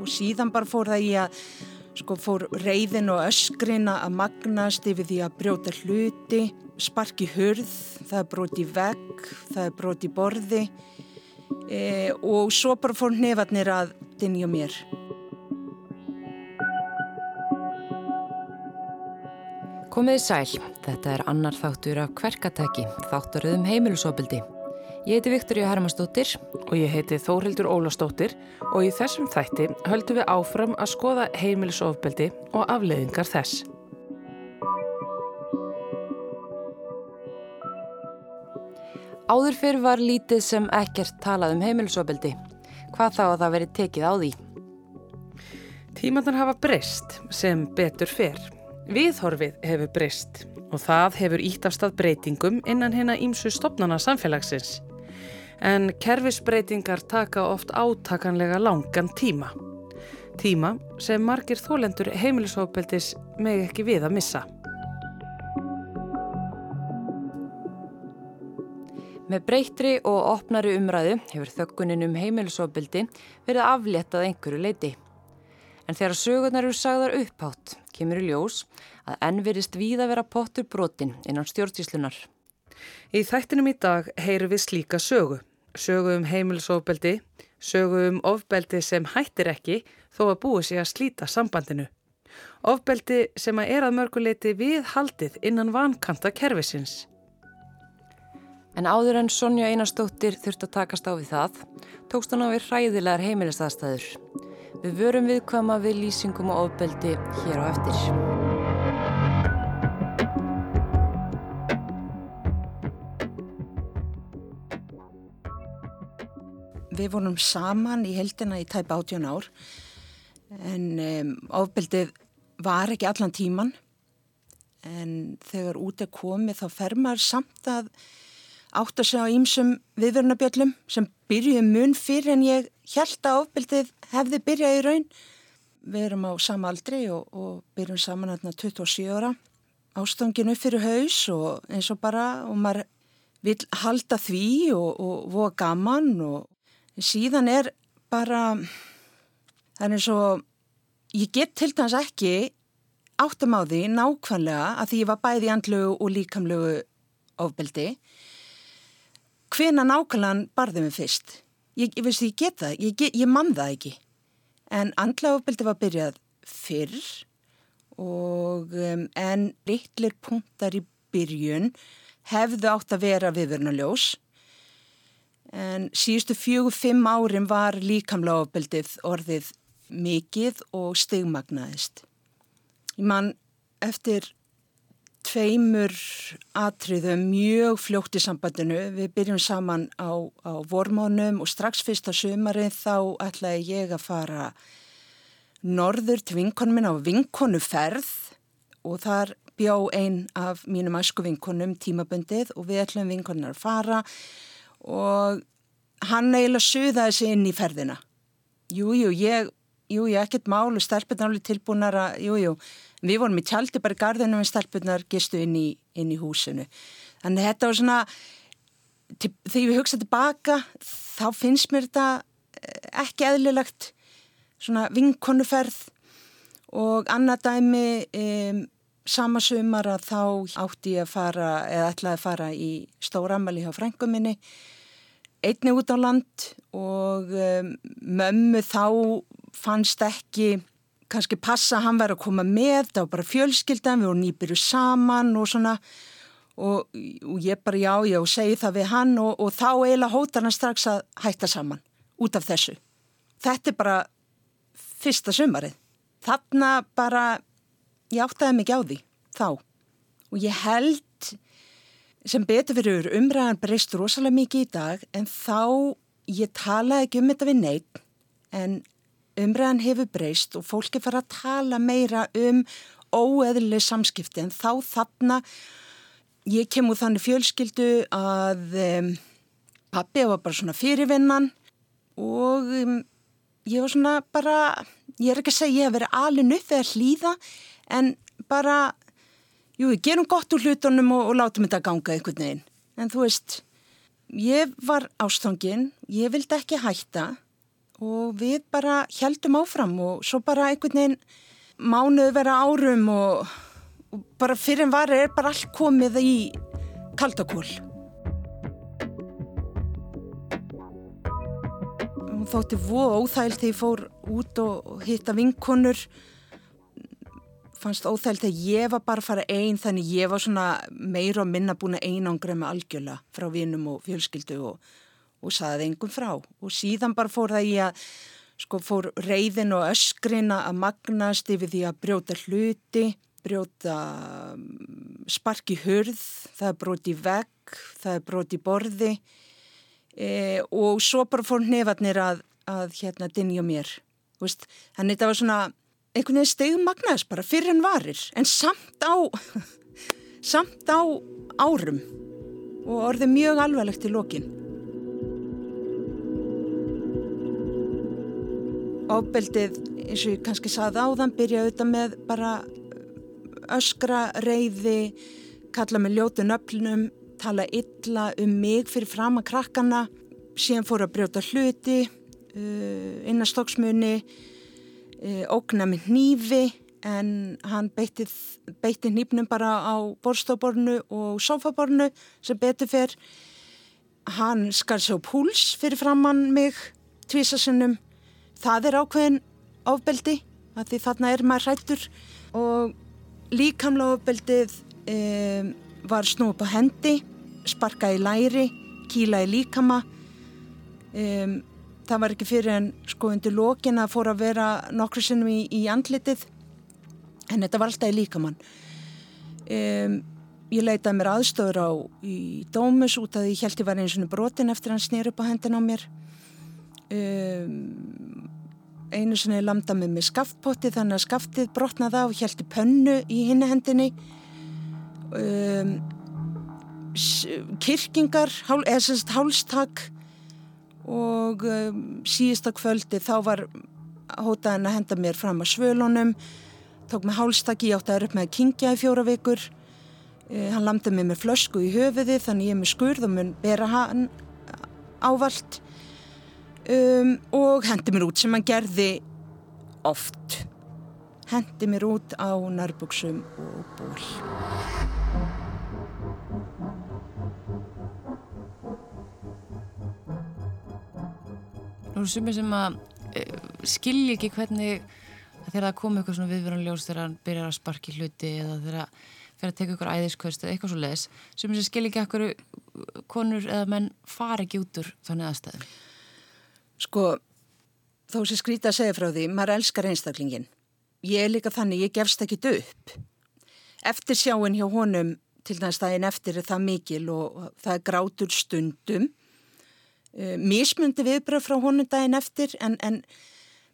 og síðan bara fór það í að sko fór reyðin og öskrina að magnast yfir því að brjóta hluti, sparki hurð, það er broti vegg, það er broti borði e, og svo bara fór nefarnir að dinja mér. Komiði sæl, þetta er annar þáttur af kverkatæki, þátturöðum heimilusopildi. Ég heiti Viktoria Hermannsdóttir og ég heiti Þórildur Ólastóttir og í þessum þætti höldum við áfram að skoða heimilisofbeldi og afleiðingar þess. Áður fyrr var lítið sem ekkert talað um heimilisofbeldi. Hvað þá að það veri tekið á því? Tímandan hafa breyst sem betur fyrr. Viðhorfið hefur breyst og það hefur ítt af stað breytingum innan hérna ímsu stopnana samfélagsins. En kerfisbreytingar taka oft átakanlega langan tíma. Tíma sem margir þólendur heimilisofbeldis meg ekki við að missa. Með breytri og opnari umræðu hefur þöggunin um heimilisofbeldi verið afléttað einhverju leiti. En þegar sögurnar eru sagðar upphátt, kemur í ljós að enn verist víða vera pottur brotin innan stjórnsíslunar. Í þættinum í dag heyru við slíka sögu. Sögu um heimilisofbeldi, sögu um ofbeldi sem hættir ekki þó að búi sig að slíta sambandinu. Ofbeldi sem að er að mörguleiti við haldið innan vankanta kervisins. En áður en Sonja Einarstóttir þurft að takast á við það, tókst hann á við hræðilegar heimilistæðstæður. Við vörum viðkvama við lýsingum og ofbeldi hér á eftir. Við vorum saman í heldina í tæp 18 ár en um, ofbeldið var ekki allan tíman en þegar út er komið þá fer maður samt að átt að segja á ímsum viðvörnabjöllum sem byrjuði mun fyrir en ég held að ofbeldið hefði byrjað í raun. Við erum á sama aldri og, og byrjum saman hérna 27 ára. Ástanginu fyrir haus og eins og bara og maður vil halda því og, og voða gaman og síðan er bara það er eins og ég get til dæmis ekki áttum á því nákvæmlega að því ég var bæði andlugu og líkamlugu ofbeldi. Hvena nákvæmlega barði mig fyrst? Ég, ég veist ég get það, ég, ég mann það ekki. En andlafaböldi var byrjað fyrr og um, en litlir punktar í byrjun hefðu átt að vera viðverðnaljós en síðustu fjögur fimm árin var líkamlafaböldið orðið mikið og stigmagnaðist ég mann eftir tveimur atriðum mjög fljótt í sambandinu. Við byrjum saman á, á vormánum og strax fyrsta sömarið þá ætlaði ég að fara norður til vinkonum minn á vinkonuferð og þar bjá einn af mínum æsku vinkonum tímabundið og við ætlum vinkonunar að fara og hann eiginlega suðaði sig inn í ferðina. Jújú, jú, ég, jú, ég ekkert málu, stelpun alveg tilbúinar að, jújú, Við vorum í tjaldi bara í gardinu en stelpunar gistu inn í, inn í húsinu. Þannig þetta var svona, til, þegar við hugsaðum tilbaka þá finnst mér þetta eh, ekki eðlilegt svona vinkonuferð og annað dæmi um, sama sumar að þá átti ég að fara eða ætlaði að fara í stóramali hjá frænguminni einni út á land og um, mömmu þá fannst ekki kannski passa hann væri að koma með, var bara fjölskyldan, við vorum nýbyrju saman og svona og, og ég bara já, já, segi það við hann og, og þá eiginlega hótar hann strax að hætta saman út af þessu. Þetta er bara fyrsta sumarið. Þarna bara, ég áttaði mikið á því, þá. Og ég held sem betur fyrir umræðan breyst rosalega mikið í dag en þá, ég talaði ekki um þetta við neitt en umræðan hefur breyst og fólki fara að tala meira um óeðlileg samskipti en þá þarna ég kem úr þannig fjölskyldu að um, pappi var bara svona fyrirvinnan og um, ég var svona bara, ég er ekki að segja ég hef verið alin upp eða hlýða en bara, jú, gerum gott úr hlutunum og, og látum þetta ganga einhvern veginn. En þú veist, ég var ástofngin, ég vildi ekki hætta og við bara heldum áfram og svo bara einhvern veginn mánuðu vera árum og, og bara fyrir en varu er bara allt komið í kaldakól. Hún þótti voð óþægild þegar ég fór út og hitta vinkonur fannst óþægild þegar ég var bara að fara einn þannig ég var svona meira og minna búin að einangra með algjörla frá vinum og fjölskyldu og og saðið engum frá og síðan bara fór það í að sko fór reyðin og öskrina að magnast yfir því að brjóta hluti, brjóta mm, sparki hurð, það er broti vegg, það er broti borði e, og svo bara fór nefarnir að, að hérna dinja mér. Þannig þetta var svona einhvern veginn stegum magnaðis bara fyrir en varir en samt á, samt á árum og orðið mjög alvarlegt í lokin. Ofbeldið, eins og ég kannski saði áðan, byrja auðvitað með bara öskra, reyði, kalla með ljótu nöflunum, tala illa um mig fyrir fram að krakkana, síðan fór að brjóta hluti, uh, innastóksmunni, uh, ógna með nýfi en hann beitti, beitti nýfnum bara á borstobornu og sofabornu sem betur fyrr. Hann skar á púls fyrir framann mig tvísasinnum það er ákveðin ofbeldi að því þarna er maður hrættur og líkamlega ofbeldið e, var snú upp á hendi, sparka í læri, kíla í líkama. E, það var ekki fyrir en sko undir lókin að fóra að vera nokkru sinnum í, í andlitið. En þetta var alltaf í líkamann. E, ég leitaði mér aðstöður á í dómus út að ég held ég var eins og brotin eftir hann snýr upp á hendin á mér. Um, einu sinni landa með mig skaftpotti þannig að skaftið brotnaði á og heldi pönnu í hinni hendinni. Um, kirkingar eða sérst hálstak og um, síðasta kvöldi þá var hótaðin að henda mér fram að svölunum tók mig hálstaki, ég átti að upp með að kingja í fjóra vikur. Uh, hann landa með mér flösku í höfuði þannig ég er með skurð og mun bera hann ávalt um, og hendi mér út sem hann gerði oft. Hendi mér út á nærbuksum og ból Nú er sumið sem að e, skilji ekki hvernig þegar það kom eitthvað svona viðverðanljós þegar hann byrjar að sparki hluti eða þegar fyrir að teka ykkur æðiskvöst eða eitthvað svo les sem sem skilji ekki ekkur konur eða menn fari ekki út úr þannig aðstæðum Sko, þó sem skrítið að segja frá því, maður elskar einstaklingin. Ég er líka þannig, ég gefst ekki upp. Eftir sjáin hjá honum, til dæmis daginn eftir, er það mikil og það er grátur stundum. Uh, mismundi viðbröð frá honum daginn eftir, en, en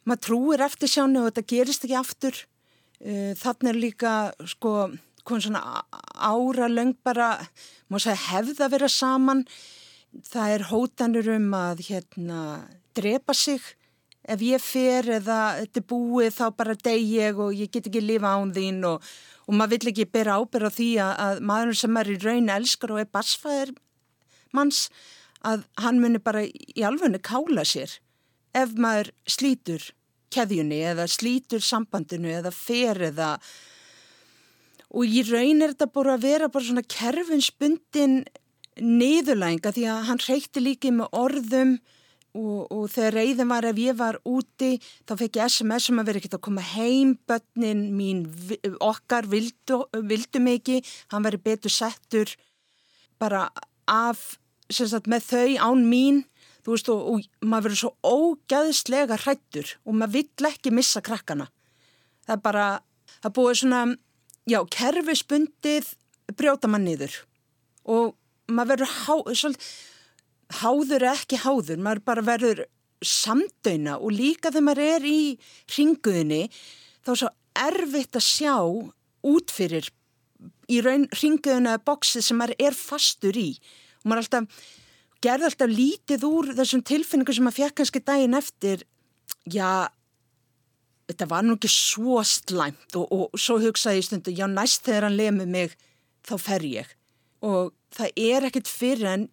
maður trúir eftir sjánu og þetta gerist ekki aftur. Uh, þannig er líka, sko, svona ára löng bara, segja, hefða vera saman. Það er hótanur um að, hérna, drepa sig ef ég fer eða þetta er búið þá bara deg ég og ég get ekki lifa án þín og, og maður vill ekki bera ábyrða því að, að maður sem er í raun elskar og er basfæðir manns að hann muni bara í alfunni kála sér ef maður slítur keðjunni eða slítur sambandinu eða fer eða og í raun er þetta bara að vera bara svona kerfinspundin niðurlænga því að hann reykti líki með orðum og, og þegar reyðin var ef ég var úti þá fekk ég SMS um að vera ekkert að koma heim börnin mín okkar vildu, vildu mikið hann veri betur settur bara af sagt, með þau án mín veist, og, og maður verður svo ógæðislega hrættur og maður vill ekki missa krakkana. Það er bara það búið svona já, kerfispundið brjóta mann niður. Og maður verður há, svolítið háður ekki háður, maður bara verður samdöina og líka þegar maður er í ringuðinni þá er svo erfitt að sjá út fyrir í raun ringuðina eða bóksið sem maður er fastur í maður alltaf gerði alltaf lítið úr þessum tilfinningu sem maður fekk kannski daginn eftir já þetta var nú ekki svo slæmt og, og svo hugsaði ég stundu já næst þegar hann lemið mig þá fer ég og það er ekkert fyrir en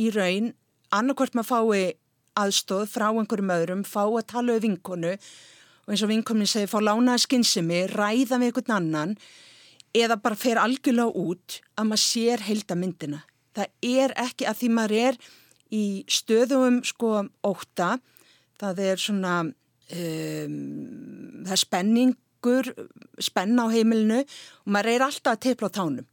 í raun annarkvært maður fái aðstóð frá einhverjum öðrum, fá að tala um vinkonu og eins og vinkonin segir, fá lánaða skynsemi, ræða með einhvern annan eða bara fer algjörlega út að maður sér heildamyndina. Það er ekki að því maður er í stöðum sko óta, það er svona, um, það er spenningur, spenna á heimilinu og maður er alltaf að teipla á tánum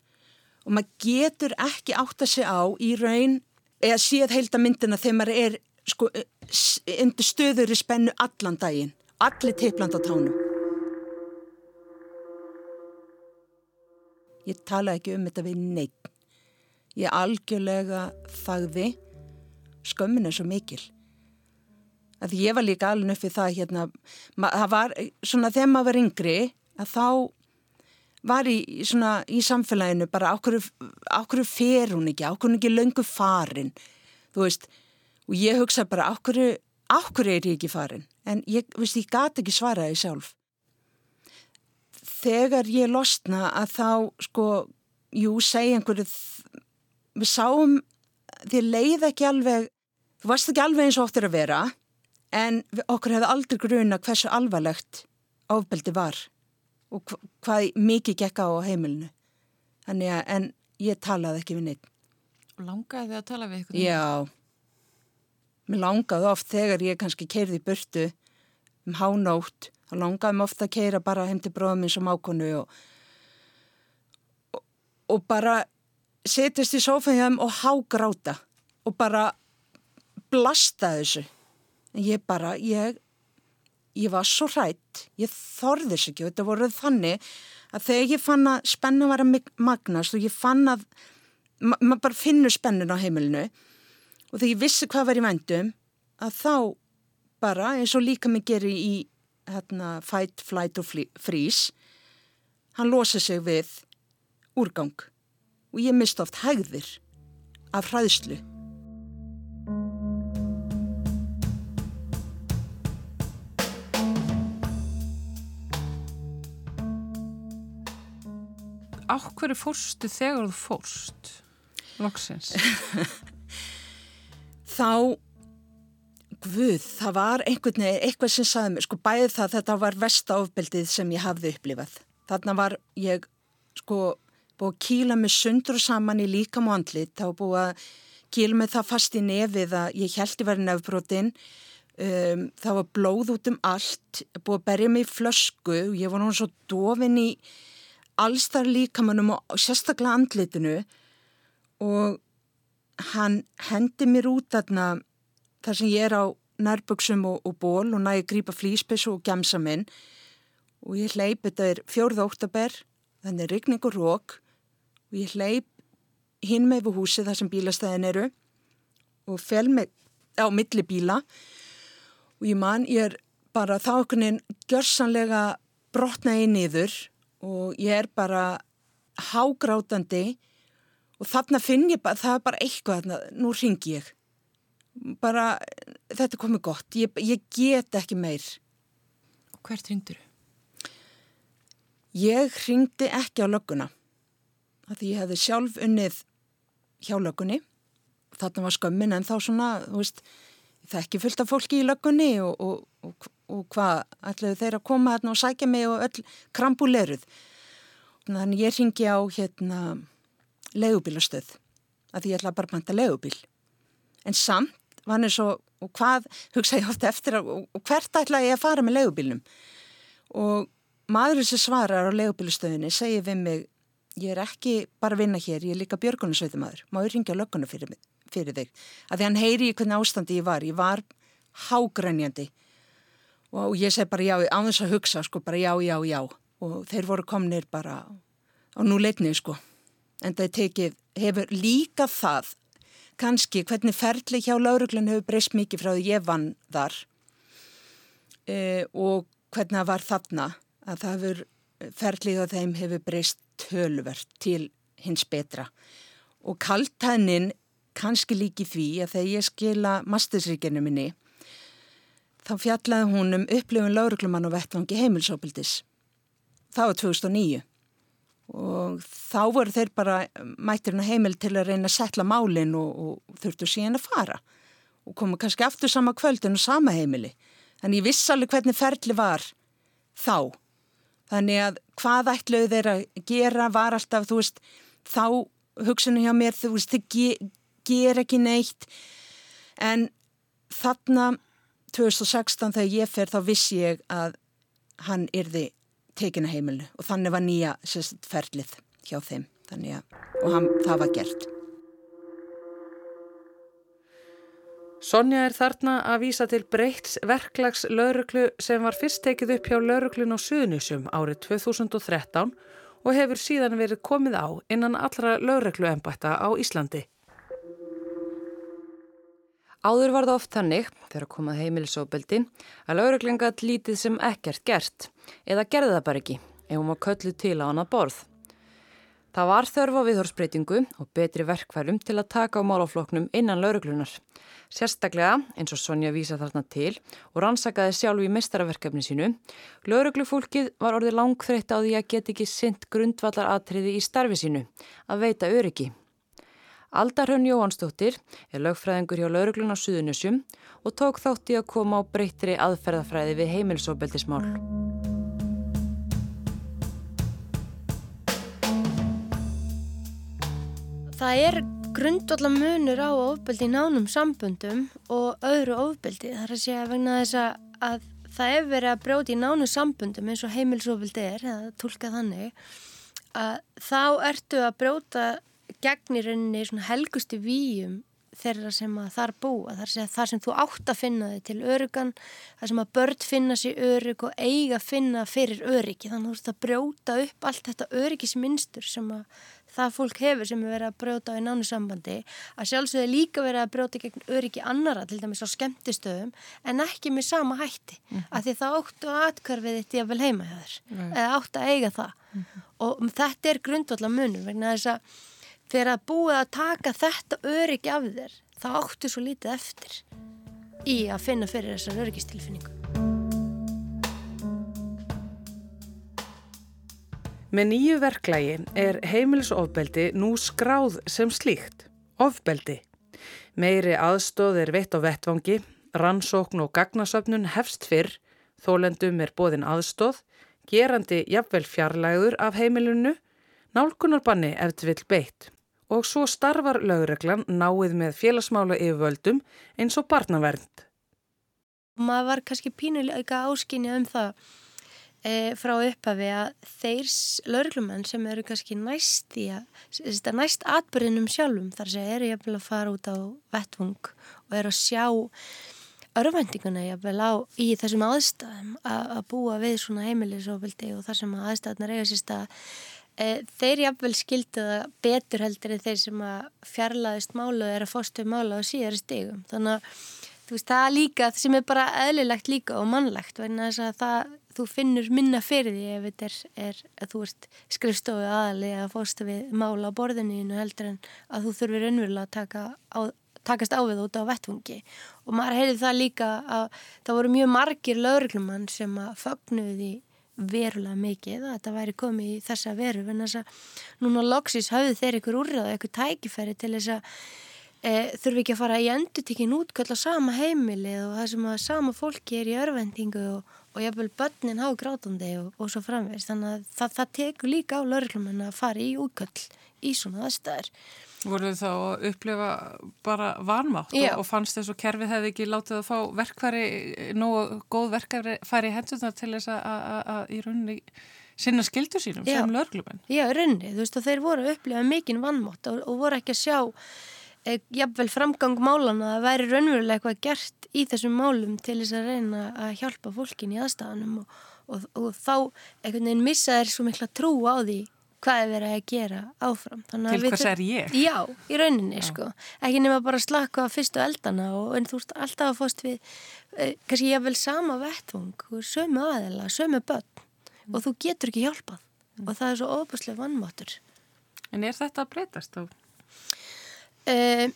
og maður getur ekki átt að segja á í raun eða séð heildamyndina þegar maður er sko undir stöður í spennu allan daginn, allir teipland á tánum. Ég tala ekki um þetta við neitt. Ég algjörlega þagði. Skömmin er svo mikil. Að ég var líka alveg uppið það hérna, það var svona þegar maður var yngri að þá var í, svona, í samfélaginu bara ákveður fer hún ekki, ákveður ekki löngu farin, þú veist, og ég hugsa bara ákveður er ég ekki farin, en ég, veist, ég gati ekki svaraði sjálf. Þegar ég losna að þá sko, jú, segja einhverju við sáum þið leið ekki alveg þú varst ekki alveg eins og óttir að vera en okkur hefði aldrei gruna hversu alvarlegt ofbeldi var og hvað mikið gekka á heimilinu. Þannig að, en ég talaði ekki við neitt Og langaði þið að tala við ykkur? Já. Mér langaði oft þegar ég kannski keirði burtu um hánótt þá langaði mér ofta að keira bara heim til bróðum eins og mákonu og, og, og bara setjast í sófæðum og hágráta og bara blasta þessu. En ég bara, ég ég var svo hrætt, ég þorðis ekki og þetta voruð þannig að þegar ég fann að spennu var að magnast og ég fann að ma maður bara finnur spennun á heimilinu og þegar ég vissi hvað var í vendum að þá bara eins og líka mig gerir í hérna, fight, flight og freeze hann losa sig við úrgang og ég mist oft hægðir af hræðslu Áhverju fórstu þegar þú fórst? Lóksins. Þá Guð, það var einhvern veginn, eitthvað sem saði mér, sko bæði það þetta var vestaofbeldið sem ég hafði upplifað. Þarna var ég, sko, búið að kýla mig sundur saman í líkam og andlit, þá búið að kýla mig það fast í nefið að ég held í verið nefnbrotin, um, það var blóð út um allt, búið að berja mig í flösku ég var náttúrulega svo dofin í allstar líkamannum og sérstaklega andlitinu. Og hann hendi mér út þarna þar sem ég er á nærböksum og, og ból og næði grípa flýspessu og gemsa minn. Og ég hleyp, þetta er fjórða óttabær, þannig rigning og rók og ég hleyp hinn með við húsi þar sem bílastæðin eru og fel mig á milli bíla. Og ég man, ég er bara þá okkurinn gjörsanlega brotnaði niður og ég er bara hágrátandi. Og þarna finn ég bara, það er bara eitthvað, nú ringi ég. Bara, þetta komið gott, ég, ég get ekki meir. Og hvert ringdur þú? Ég ringdi ekki á lögguna, því ég hefði sjálf unnið hjá löggunni, þarna var skömmin en þá svona, þú veist, það ekki fullt af fólki í löggunni og, og, og, og hvað ætlaðu þeir að koma hérna og sækja mig og öll krambuleruð. Þannig ég ringi á hérna legubílastöð, að því ég ætla bara að banta legubíl. En samt og hann svo, og hvað, hugsa ég ofta eftir og, og hvert ætla ég að fara með legubílnum og maðurinn sem svarar á legubílustöðinni segir við mig, ég er ekki bara að vinna hér, ég er líka björgunarsveitumæður má ég ringja lögguna fyrir, fyrir þig? Að því hann heyri í hvernig ástandi ég var. Ég var hágrænjandi og ég segi bara já, á þess að hugsa sko, bara já, já, já. Og þeir voru komnir bara á núleitni sko. En það tekið, hefur líka það kannski hvernig ferli hjá lauruglun hefur breyst mikið frá því ég vann þar. E, og hvernig það var þarna að það hefur ferlið á þeim hefur breyst tölvert til hins betra og kaltænin kannski líki því að þegar ég skila mastersríkinu minni þá fjallaði hún um upplifun lauruglumann og vettvangi heimilsópildis það var 2009 og þá voru þeir bara mættirinn að heimil til að reyna að setla málinn og, og þurftu síðan að fara og komu kannski aftur sama kvöldin og sama heimili. Þannig ég viss alveg hvernig ferli var þá. Þannig að hvað ætluðu þeir að gera var alltaf, þú veist, þá hugsunum hjá mér, þú veist, þið ge ger ekki neitt. En þarna 2016 þegar ég fer þá vissi ég að hann yrði tekina heimilu og þannig var nýja sérst, ferlið hjá þeim að, og hann, það var gert. Sonja er þarna að vísa til breyts verklags lauruglu sem var fyrst tekið upp hjá lauruglun á Suðnusum árið 2013 og hefur síðan verið komið á innan allra laurugluembætta á Íslandi. Áður var það oft þannig, þegar komað heimilisofbeldi, að lauruglinga lítið sem ekkert gert eða gerði það bara ekki ef hún var kölluð til á hana borð. Það var þörfa viðhorsbreytingu og betri verkfærum til að taka á málafloknum innan lauruglunar. Sérstaklega, eins og Sonja vísa þarna til og rannsakaði sjálf í mistaraverkefni sínu, lauruglufólkið var orðið langþreytt á því að geta ekki synd grundvallar atriði í starfi sínu, að veita öryggi. Aldarhönn Jóhansdóttir er lögfræðingur hjá lauruglun á Suðunusjum og tók þátti að koma á breytri aðferðafræði við heimilsóbeldismál. Það er grundvallar munur á ofbeldi í nánum sambundum og öðru ofbeldi. Það er að segja vegna þess að það er verið að brjóti í nánum sambundum eins og heimilsofbeldi er, eða tólka þannig, að þá ertu að brjóta gegnirunni helgusti výjum þeirra sem að þar búa, þar sem, þar sem þú átt að finna þig til örugan, þar sem að börn finna sér örug og eiga að finna fyrir öryggi, þannig að þú ert að brjóta upp allt þetta öryggismynstur sem að það fólk hefur sem er verið að brjóta á í nánu sambandi, að sjálfsögðu líka verið að brjóta gegn öryggi annara, til dæmis á skemmtistöðum, en ekki með sama hætti, mm -hmm. af því það áttu að atkvarfið þetta ég vel heima hjá þér, mm -hmm. eða áttu að eiga það mm -hmm. og þetta er grundvallar munum, vegna þess að þegar að búið að taka þetta öryggi af þér þá áttu svo lítið eftir í að finna fyrir þessar öryggistilfinningu. Með nýju verklægi er heimilisofbeldi nú skráð sem slíkt, ofbeldi. Meiri aðstóð er veitt á vettvangi, rannsókn og gagnasöfnun hefst fyrr, þólendum er bóðin aðstóð, gerandi jafnvel fjarlægur af heimilinu, nálkunarbanni eftir vill beitt og svo starfar lögreglan náið með félagsmála yfirvöldum eins og barnavernd. Maður var kannski pínuleika áskinja um það e, frá upphafi að þeir lögreglumenn sem eru kannski næst í að næst atbyrðinum sjálfum þar sem eru jafnvel að fara út á vettvung og eru að sjá örvendinguna jafnvel á í þessum aðstæðum að búa við svona heimilisofbildi og þar sem aðstæðunar eiga sérst að þeir jafnvel skildu það betur heldur en þeir sem að fjarlæðist mála er að fóstu mála á síðari stegum. Þannig að veist, það líka, sem er bara eðlilegt líka og mannlegt það, þú finnur minna fyrir því ef þetta er, er að þú ert skrifstofu aðali að fóstu við mála á borðinu heldur en að þú þurfir önverulega að taka á, takast á við út á vettfungi og maður heyrði það líka að það voru mjög margir lauruglumann sem að fögnuði verulega mikið að þetta væri komið í þessa veru en þess að núna loksis hafðu þeir ykkur úrrað ykkur tækifæri til þess að e, þurfi ekki að fara í endutikinn útkvöld á sama heimili og það sem að sama fólki er í örvendingu og, og jáfnveil börnin há grátandi og, og svo framveist þannig að það, það tekur líka á laurlumenn að fara í útkvöld í svona aðstæðar Voru þið þá að upplifa bara vanmátt og, og fannst þess að kerfið hefði ekki látið að fá verkfæri, nógu góð verkfæri hendunar til þess að í rauninni sinna skildu sínum Já. sem lörglumenn? Já, rauninni, þú veist og þeir voru að upplifa mikinn vanmátt og, og voru ekki að sjá e, jafnvel framgang málana að væri raunverulega eitthvað gert í þessum málum til þess að reyna að hjálpa fólkin í aðstafanum og, og þá einhvern veginn missa þeir svo mikla trú á því hvað er verið að gera áfram Til hvers er ég? Já, í rauninni já. sko ekki nema bara slaka á fyrstu eldana og en þú ert alltaf að fóst við eh, kannski ég vel sama vettvung sömu aðela, sömu börn mm. og þú getur ekki hjálpað mm. og það er svo óbúslega vannmátur En er þetta að breytast þá? Uh,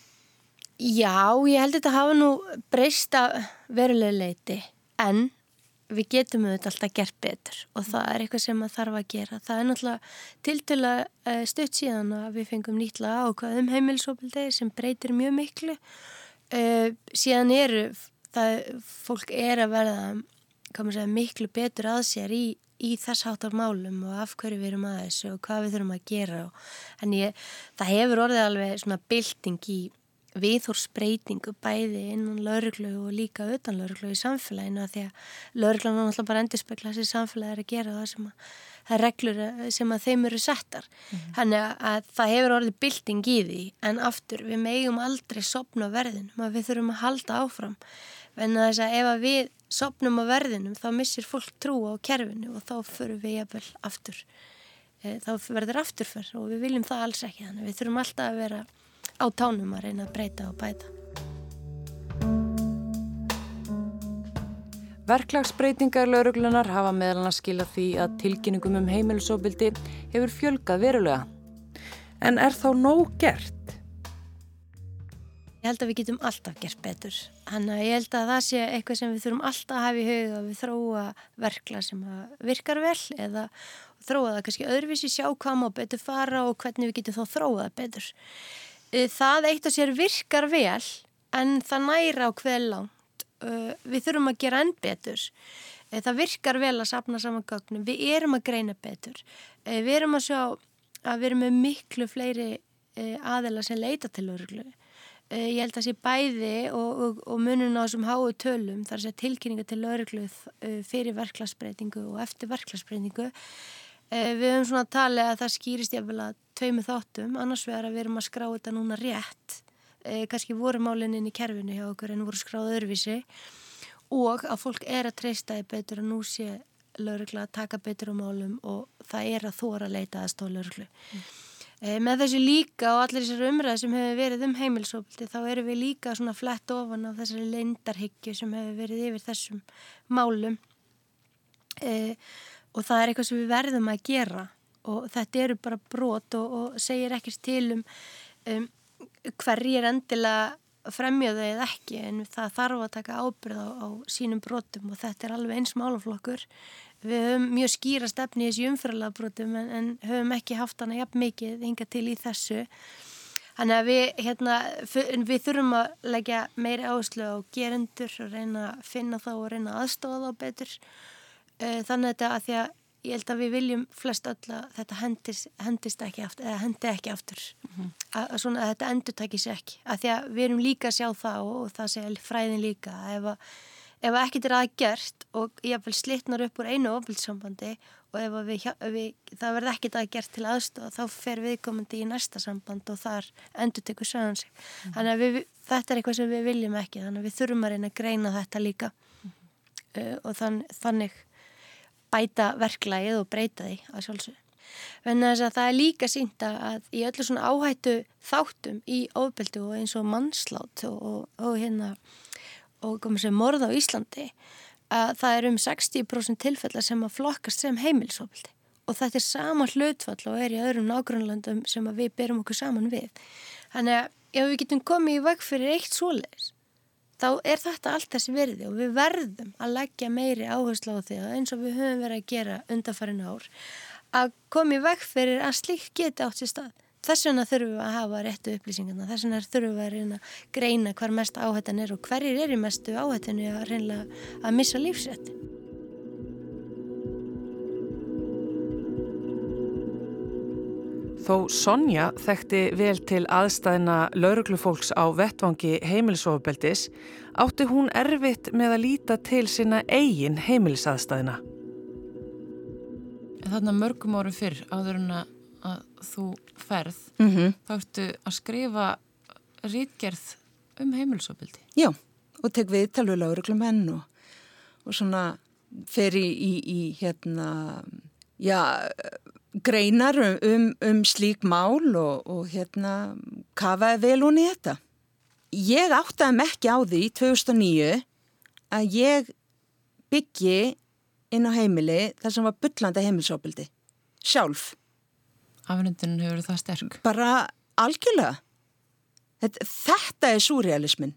já, ég held að þetta hafa nú breysta verulega leiti en við getum auðvitað alltaf gert betur og það er eitthvað sem maður þarf að gera. Það er náttúrulega tiltöla eh, stutt síðan að við fengum nýtla ákvað um heimilsopildegi sem breytir mjög miklu uh, síðan eru það, fólk er að verða segja, miklu betur að sér í, í þess hátar málum og af hverju við erum að þessu og hvað við þurfum að gera og, en ég, það hefur orðið alveg svona bilding í viðhórsbreytingu bæði innan lauruglu og líka utan lauruglu í samfélaginu að því að lauruglan er náttúrulega bara endur spekla þessi samfélagi er að gera það sem að það er reglur sem að þeim eru settar. Mm. þannig að, að það hefur orðið bilding í því en aftur við megum aldrei sopna verðinum að við þurfum að halda áfram. En þess að ef að við sopnum á verðinum þá missir fólk trú á kerfinu og þá förum við jafnvel aftur. E, þá verður afturför og við viljum það alls ekki. Þannig við þurfum alltaf að vera á tánum að reyna að breyta og bæta. Verklagsbreytingar lauruglunar hafa meðal að skila því að tilkynningum um heimilisóbildi hefur fjölgað verulega. En er þá nóg gert? Ég held að við getum alltaf gert betur. Þannig að ég held að það sé eitthvað sem við þurfum alltaf að hafa í huga að við þróa verkla sem virkar vel eða þróa það kannski öðruvísi, sjá hvað má betur fara og hvernig við getum þá þróa það betur. Eh, það eitt og sér virkar vel en það næra á hver langt. Eh, við þurfum að gera enn betur. Eh, það virkar vel að sapna saman gögnum. Við erum að greina betur. Við erum að sjá að við erum með miklu fleiri aðela sem leita til örglu. Ég held að það sé bæði og, og, og munun á þessum háu tölum þar sé tilkynninga til örglu fyrir verklagsbreytingu og eftir verklagsbreytingu við höfum svona talið að það skýrist jafnvel að tveimu þáttum, annars vegar að við erum að skrá þetta núna rétt, eh, kannski voru málininn í kerfinu hjá okkur en voru skráð öðruvísi og að fólk er að treysta því betur og nú sé laurugla að taka betur á málum og það er að þóra að leita að stóð lauruglu. Mm. Eh, með þessu líka og allir þessar umræð sem hefur verið um heimilsópildi þá eru við líka svona flett ofan á þessari leindarhyggju sem hefur verið yfir þessum málum. Eh, og það er eitthvað sem við verðum að gera og þetta eru bara brot og, og segir ekkert til um, um hverji er endilega fremjöðu eða ekki en það þarf að taka ábyrð á, á sínum brotum og þetta er alveg eins málaflokkur. Við höfum mjög skýra stefni í þessu umfyrlega brotum en, en höfum ekki haft hana jafn mikið hinga til í þessu. Þannig að við, hérna, við þurfum að leggja meiri áherslu á gerendur og reyna að finna þá og reyna aðstofa þá betur. Eh, þannig að því að ég held að við viljum flest öll að þetta hendist, hendist ekki aftur eða hendi ekki aftur mm -hmm. að, að, svona, að þetta endur takis ekki að því að við erum líka að sjá það og, og það sé fræðin líka ef að ef ekkert er aðgert og ég vil slitnar upp úr einu ofilsambandi og ef við, við, það verð ekkert aðgert til aðstofa þá fer viðkomandi í næsta samband og þar endur tekur sögum sig mm -hmm. þannig að við, þetta er eitthvað sem við viljum ekki þannig að við þurfum að reyna að greina þetta líka mm -hmm. uh, og þann, þannig bæta verklægið og breyta því að sjálfsög. Venni þess að það er líka sínt að í öllu svona áhættu þáttum í ofbeldu og eins og mannslátt og, og, og hérna og komið sem morð á Íslandi að það er um 60% tilfella sem að flokkast sem heimilisofbeldi og þetta er sama hlutfall og er í öðrum nágrunlandum sem við berum okkur saman við. Þannig að ef við getum komið í veg fyrir eitt svoleiðis þá er þetta allt þessi verði og við verðum að leggja meiri áherslu á því að eins og við höfum verið að gera undarfærin ár að komi vekk fyrir að slíkt geti átt sér stað. Þess vegna þurfum við að hafa réttu upplýsingarna, þess vegna þurfum við að reyna greina hver mest áhættan er og hverjir er í mestu áhættinu að reyna að missa lífsrætti. Þó Sonja þekkti vel til aðstæðina lauruglufólks á vettvangi heimilisofbeldis átti hún erfitt með að líta til sína eigin heimilisaðstæðina. Þannig að mörgum árum fyrr áður en að þú ferð mm -hmm. þá ertu að skrifa rítgerð um heimilisofbeldi. Já, og tek við talveg lauruglumenn og, og svona fer í, í, í hérna, já greinar um, um, um slík mál og, og hérna kafaði vel hún í þetta. Ég áttaði mig ekki á því 2009 að ég byggi inn á heimili þar sem var byllandi heimilsópildi. Sjálf. Afnundinu hefur það sterk. Bara algjörlega. Þetta, þetta er súrealismin.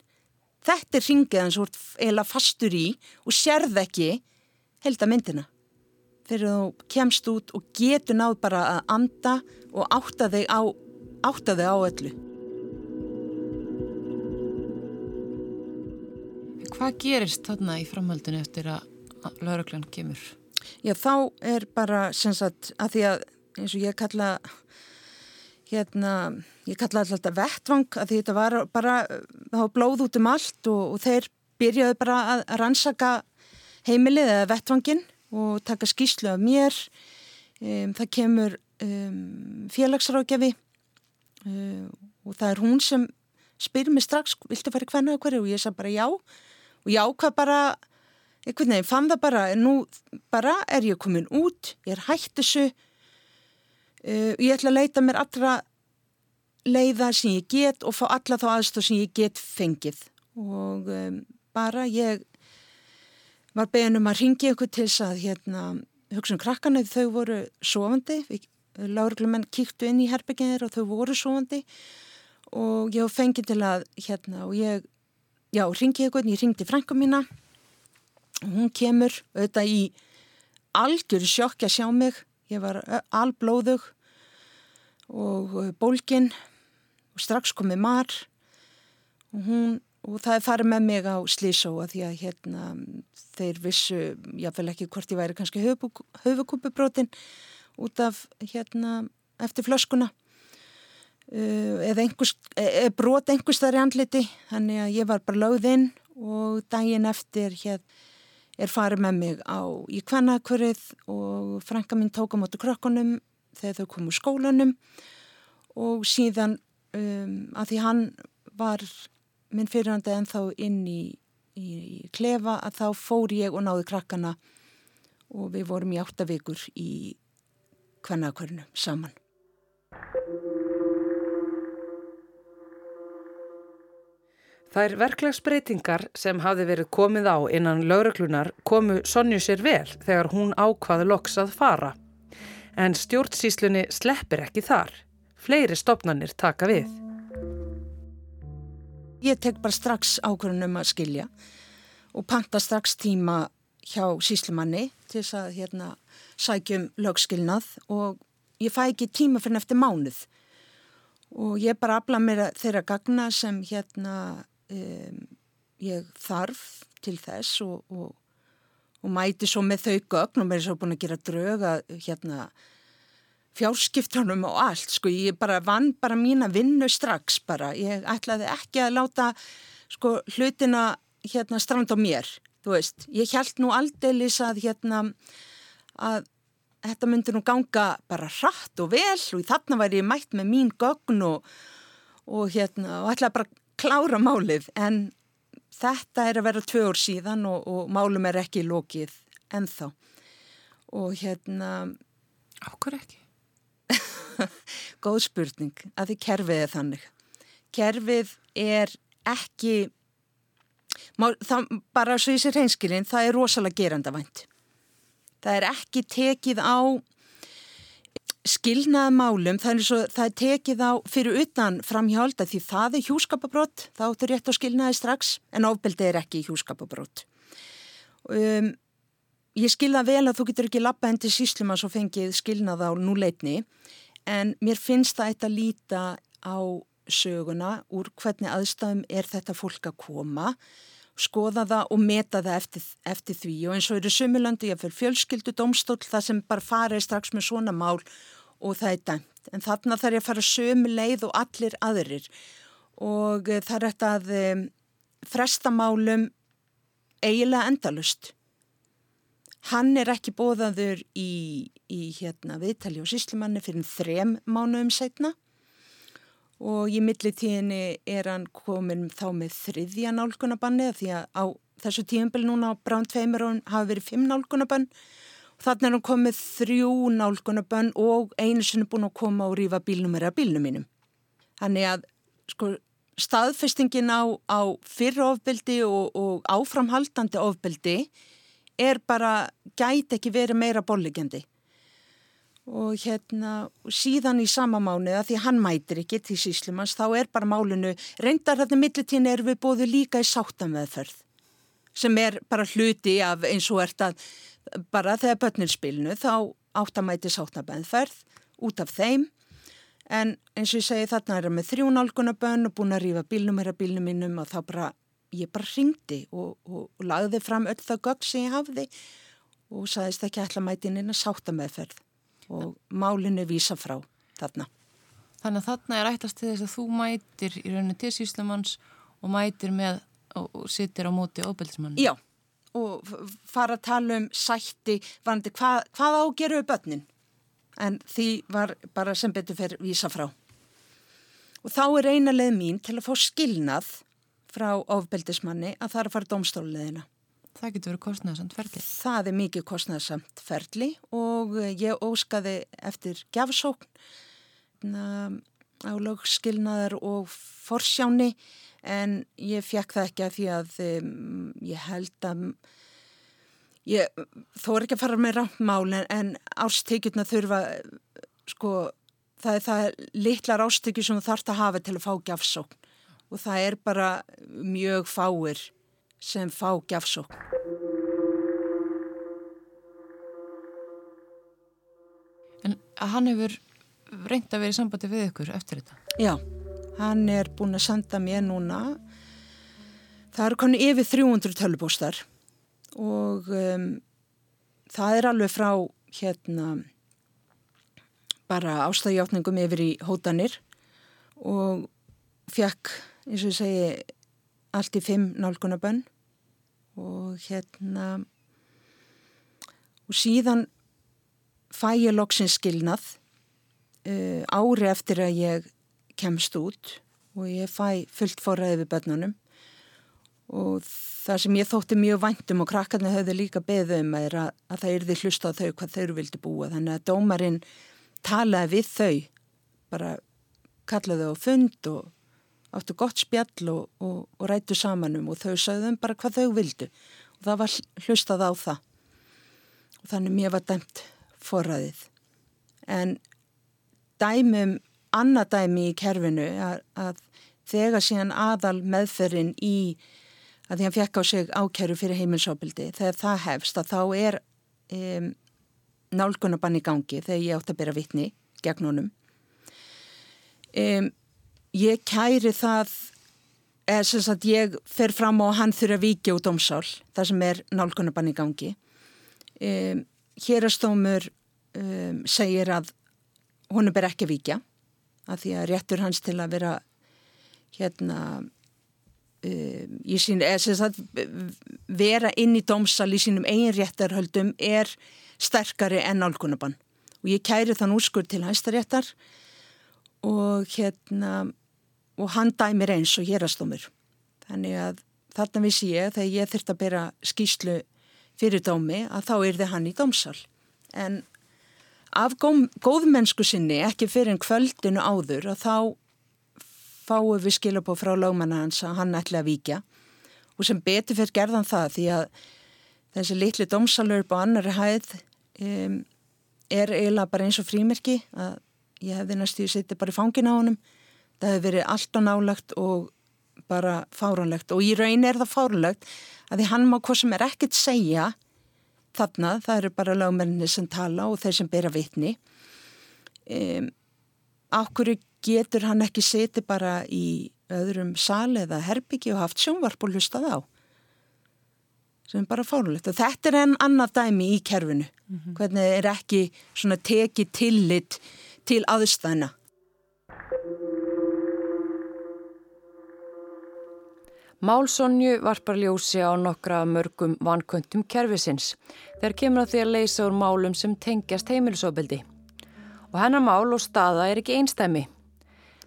Þetta er ringiðan svo eila fastur í og sérð ekki held að myndina fyrir þú kemst út og getur náð bara að anda og átta þig á, átta þig á öllu. Hvað gerist þarna í framhaldinu eftir að lauruglan kemur? Já, þá er bara, sem sagt, að því að eins og ég kalla hérna, ég kalla alltaf vettvang að því þetta var bara þá blóð út um allt og, og þeir byrjaði bara að rannsaka heimilið eða vettvangin og taka skýslu af mér. Um, það kemur um, félagsrákjafi um, og það er hún sem spyr mér strax, viltu fara í hvernig og hverju og ég sagði bara já. Og já hvað bara einhvern veginn fann það bara nú bara er ég komin út ég er hætt þessu. Uh, ég ætla að leita mér allra leiða sem ég get og fá alla þá aðstof sem ég get fengið. Og bara ég var beðinum að ringi ykkur til þess að hérna, hugsa um krakkana. Þau voru sofandi. Lágurglumenn kíktu inn í herbygginir og þau voru sofandi. Og ég fengi til að hérna og ég, já, ringi ykkur ég ringdi frænka mína. Og hún kemur auðvitað í algjör sjokk að sjá mig. Ég var alblóðug og bólgin. Og strax komið mar. Og hún og það er farið með mig á slísóa því að hérna þeir vissu, jáfnvel ekki hvort ég væri kannski höfukúpubrótin út af hérna eftir flöskuna. Uh, eða einhvers, e, brot einhvers þar í andliti þannig að ég var bara lögðinn og daginn eftir hér er farið með mig á í kvennakörið og frænka mín tók á mótu krökkunum þegar þau komu skólanum. Og síðan um, að því hann var minn fyrirhandi en þá inn í, í, í klefa að þá fór ég og náði krakkana og við vorum í áttavíkur í kvennakörnu saman. Þær verklagsbreytingar sem hafði verið komið á innan lauruglunar komu Sonju sér vel þegar hún ákvaði loks að fara. En stjórnsíslunni sleppir ekki þar. Fleiri stopnarnir taka við. Ég tek bara strax ákvörðunum að skilja og panta strax tíma hjá síslumanni til þess að hérna, sækjum lögskilnað og ég fæ ekki tíma fyrir eftir mánuð. Og ég bara afla mér þeirra gagna sem hérna um, ég þarf til þess og, og, og mæti svo með þau gögn og mér er svo búin að gera drög að hérna fjárskiptunum og allt sko, ég bara vann bara mína vinnu strax bara, ég ætlaði ekki að láta sko hlutina hérna strand á mér, þú veist. Ég held nú aldeilis að hérna að þetta myndi nú ganga bara hratt og vel og þarna væri ég mætt með mín gögn og, og hérna og ætlaði bara klára málið. En þetta er að vera tvö ár síðan og, og málum er ekki lókið ennþá. Og hérna Áhver ekki? Góð spurning að því kerfið er þannig. Kerfið er ekki, má, það, bara svo í sér hreinskilinn, það er rosalega gerandavænt. Það er ekki tekið á skilnaðmálum, það er, svo, það er tekið á fyrir utan framhjálta því það er hjúskapabrótt, þá áttur rétt á skilnaði strax, en ofbeldi er ekki hjúskapabrótt. Um, ég skilða vel að þú getur ekki lappa hendur síslum að svo fengið skilnað á núleitni, en mér finnst það eitt að líta á söguna úr hvernig aðstæðum er þetta fólk að koma skoða það og meta það eftir, eftir því. Og eins og eru sumulandi ég fyrir fjölskyldu domstól það sem bara farið strax með svona mál og það er dæmt. En þarna þarf ég að fara sömu leið og allir aðrir. Og eh, það er þetta að um, fresta málum eiginlega endalust Hann er ekki bóðaður í, í hérna, viðtali og síslimanni fyrir þrem mánuðum setna og í millitíðinni er hann komin þá með þriðja nálgunabanni því að á þessu tíumbel núna á Brán Tveimur hafa verið fimm nálgunabann og þannig er hann komið þrjú nálgunabann og einu sinni búin að koma og rífa bílnumera bílnum mínum. Þannig að sko staðfestingin á, á fyrrofbildi og, og áframhaldandi ofbildi er bara, gæti ekki verið meira bollegjandi og hérna síðan í sama mánuða því hann mætir ekki til síslumans þá er bara málinu, reyndar þetta millitíni er við bóðu líka í sáttamveðferð sem er bara hluti af eins og ert að bara þegar börnir spilnu þá áttamæti sáttamveðferð út af þeim. En eins og ég segi þarna er það með þrjúnálgunabönn og búin að rífa bílnum er að bílnum minnum og þá bara ég bara ringdi og, og, og lagði fram öll það gögg sem ég hafði og saðist ekki alltaf mætin inn að sáta meðferð og málinu vísa frá þarna. Þannig að þarna er ættast til þess að þú mætir í rauninu til síslumanns og mætir með og, og sittir á móti óbeltismann. Já, og fara að tala um sætti, varandi hvað, hvað ágeru börnin, en því var bara sem betur fyrir vísa frá. Og þá er eina leið mín til að fá skilnað frá ofbeldismanni að það er að fara domstóluleðina. Það getur verið kostnæðsamt ferli. Það er mikið kostnæðsamt ferli og ég óskaði eftir gjafsókn á lögskilnaðar og forsjáni en ég fekk það ekki að því að um, ég held að ég þó er ekki að fara með rámmáli en ástekjurna þurfa sko það er það litlar ástekjur sem þú þarfst að hafa til að fá gjafsókn og það er bara mjög fáir sem fá gjafsókn. En hann hefur reynd að vera í sambandi við ykkur eftir þetta? Já, hann er búin að senda mér núna það eru konu yfir 300 tölubóstar og um, það er alveg frá hérna bara ástæðjáttningum yfir í hótanir og fekk, eins og ég segi allt í fimm nálgunabönn og hérna og síðan fæ ég loksins skilnað uh, ári eftir að ég kemst út og ég fæ fullt forræði við börnunum. Og það sem ég þótti mjög væntum og krakkarna höfðu líka beðum er að, að það erði hlusta á þau hvað þau vildi búa. Þannig að dómarinn talaði við þau bara kallaði á fund og áttu gott spjall og, og, og rættu samanum og þau sagðum bara hvað þau vildu. Og það var hlustað á það. Og þannig mér var dæmt forræðið. En dæmum, annað dæmi í kerfinu að, að þegar síðan aðal meðferðin í að því hann fekk á sig ákerru fyrir heimilsóbildi, þegar það hefst að þá er um, nálgunabann í gangi þegar ég átt að byrja vittni gegn honum. Um, ég kæri það eða sem sagt ég fer fram á hann þurfa vikið út ómsál það sem er nálgunabann í gangi. Um, hérastómur segir að hún er bara ekki vikja að því að réttur hans til að vera hérna um, í sín, eða sagt, vera inn í dómsal í sínum eigin réttarhöldum er sterkari enn álgunabann og ég kæri þann úrskur til hæstaréttar og hérna og hann dæmir eins og hérastómur þannig að þarna vissi ég þegar ég þurfti að bera skýslu fyrir dómi að þá þið hann í dómsal. En af góðmennsku sinni ekki fyrir en kvöldinu áður og þá fáum við skilabóð frá lögmanna hans að hann ætla að víkja. Og sem betur fyrir gerðan það því að þessi litli domsalur á annari hæð um, er eiginlega bara eins og frímerki að ég hefði næstu sittið bara í fangin á honum það hefði verið allt og nálagt og bara fáranlegt og í raun er það fáranlegt að því hann má hvað sem er ekkert segja þarna, það eru bara lögmenni sem tala og þeir sem bera vitni. Um, Akkur getur hann ekki seti bara í öðrum sal eða herbyggi og haft sjónvarp og hlustað á? Sem bara fórnulegt og þetta er enn annað dæmi í kerfinu. Mm -hmm. hvernig er ekki svona tekið tillit til aðstæðina Málsonju varpar ljósi á nokkra mörgum vanköntum kervisins þegar kemur að því að leysa úr málum sem tengjast heimilisofbildi. Og hennar mál og staða er ekki einstæmi.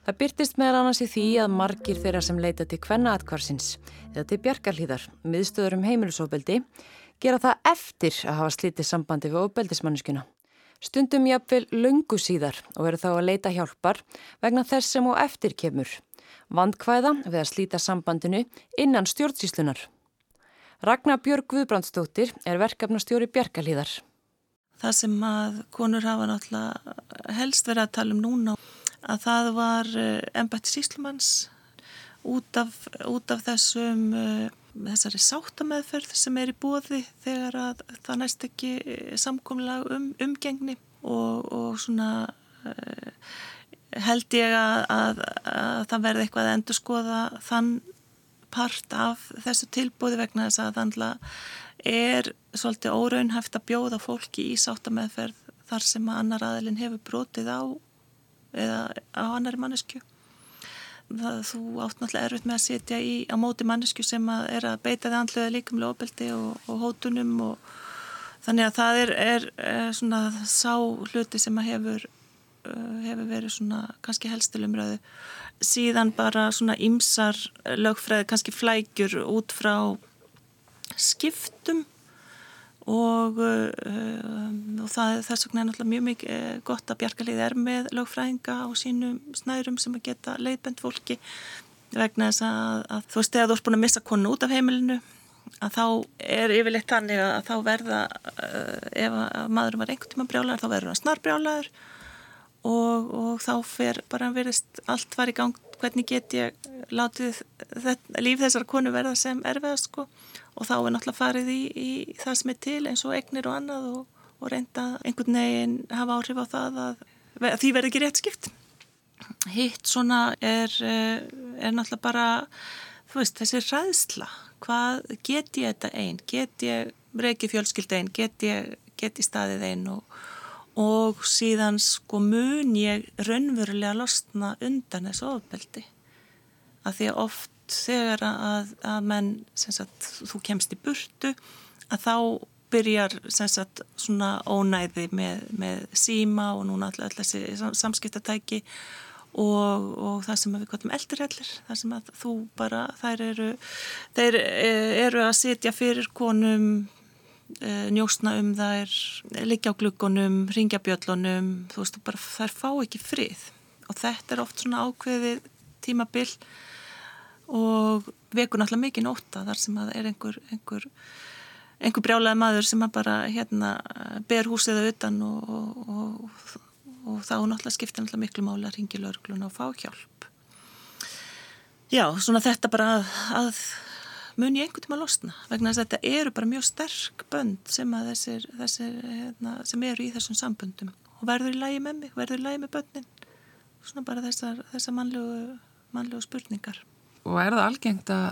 Það byrtist meðal annars í því að margir þeirra sem leita til kvennaatkvarsins eða til bjargarlíðar, miðstöður um heimilisofbildi, gera það eftir að hafa slítið sambandi við ofbeldismanneskuna. Stundum jáfnvel lungu síðar og eru þá að leita hjálpar vegna þess sem og eftir kemur vandkvæða við að slíta sambandinu innan stjórnsíslunar. Ragnar Björg Guðbrandstóttir er verkefnastjóri Bjarkalíðar. Það sem að konur hafa náttúrulega helst verið að tala um núna að það var ennbætti eh, síslumanns út af, út af þessum, eh, þessari sáttameðferð sem er í bóði þegar að það næst ekki samkomlega um umgengni og, og svona held ég að, að, að það verði eitthvað að endur skoða þann part af þessu tilbúði vegna þess að þannig er svolítið óraunhæft að bjóða fólki í sáttameðferð þar sem að annar aðilin hefur brotið á eða á annari mannesku. Það, þú átt náttúrulega erfitt með að setja í á móti mannesku sem að er að beita þið andlega líkumlega ofbeldi og, og hótunum og þannig að það er, er, svona sá hluti sem að hefur, hefur verið svona kannski helstilumröðu síðan bara svona ymsar lögfræði, kannski flækjur út frá skiptum og, uh, og það, þess vegna er náttúrulega mjög mikið eh, gott að bjargalið er með lögfræðinga á sínum snærum sem að geta leiðbend fólki vegna þess að, að þú veist, þegar þú ert búin að missa konu út af heimilinu að þá er yfirleitt þannig að þá verða ef að maðurum var einhvern tíma brjálæður þá verður hann snar brjálæður og, og þá fer bara að verðist allt var í gang hvernig get ég látið þetta, líf þessar konu verða sem erfiðast sko og þá er náttúrulega farið í, í það sem er til eins og egnir og annað og, og reynda einhvern veginn hafa áhrif á það að, að því verði ekki rétt skipt. Hitt svona er, eh, er náttúrulega bara, þú veist, þessi ræðsla. Hvað get ég þetta einn? Get ég reykið fjölskyld einn? Get ég, get ég staðið einn? Og, og síðan sko mun ég raunverulega losna undan þessu ofbeldi. Að því að oft þegar að, að menn, sagt, þú kemst í burtu, að þá byrjar sagt, svona ónæði með, með síma og núna alltaf þessi samskiptatæki og, og það sem við kallum eldurhellir, það sem að þú bara, þær eru, þeir e, eru að sitja fyrir konum, njósna um þær, liggja á glukkonum, ringja bjöllunum, þú veist, bara, þær fá ekki frið og þetta er oft svona ákveðið tímabill og vekur náttúrulega mikið nóta þar sem að er einhver, einhver, einhver brjálega maður sem að bara hérna ber húsið auðan og, og, og, og þá náttúrulega skiptir náttúrulega miklu máli að ringi lögurkluna og fá hjálp. Já, svona þetta bara að, að mun ég einhvern tíma losna vegna þess að þetta eru bara mjög sterk bönd sem, þessir, þessir, hérna, sem eru í þessum samböndum. Og verður í lægi með mig, verður í lægi með bönnin svona bara þessar, þessar mannlegu, mannlegu spurningar. Og er það algengt að,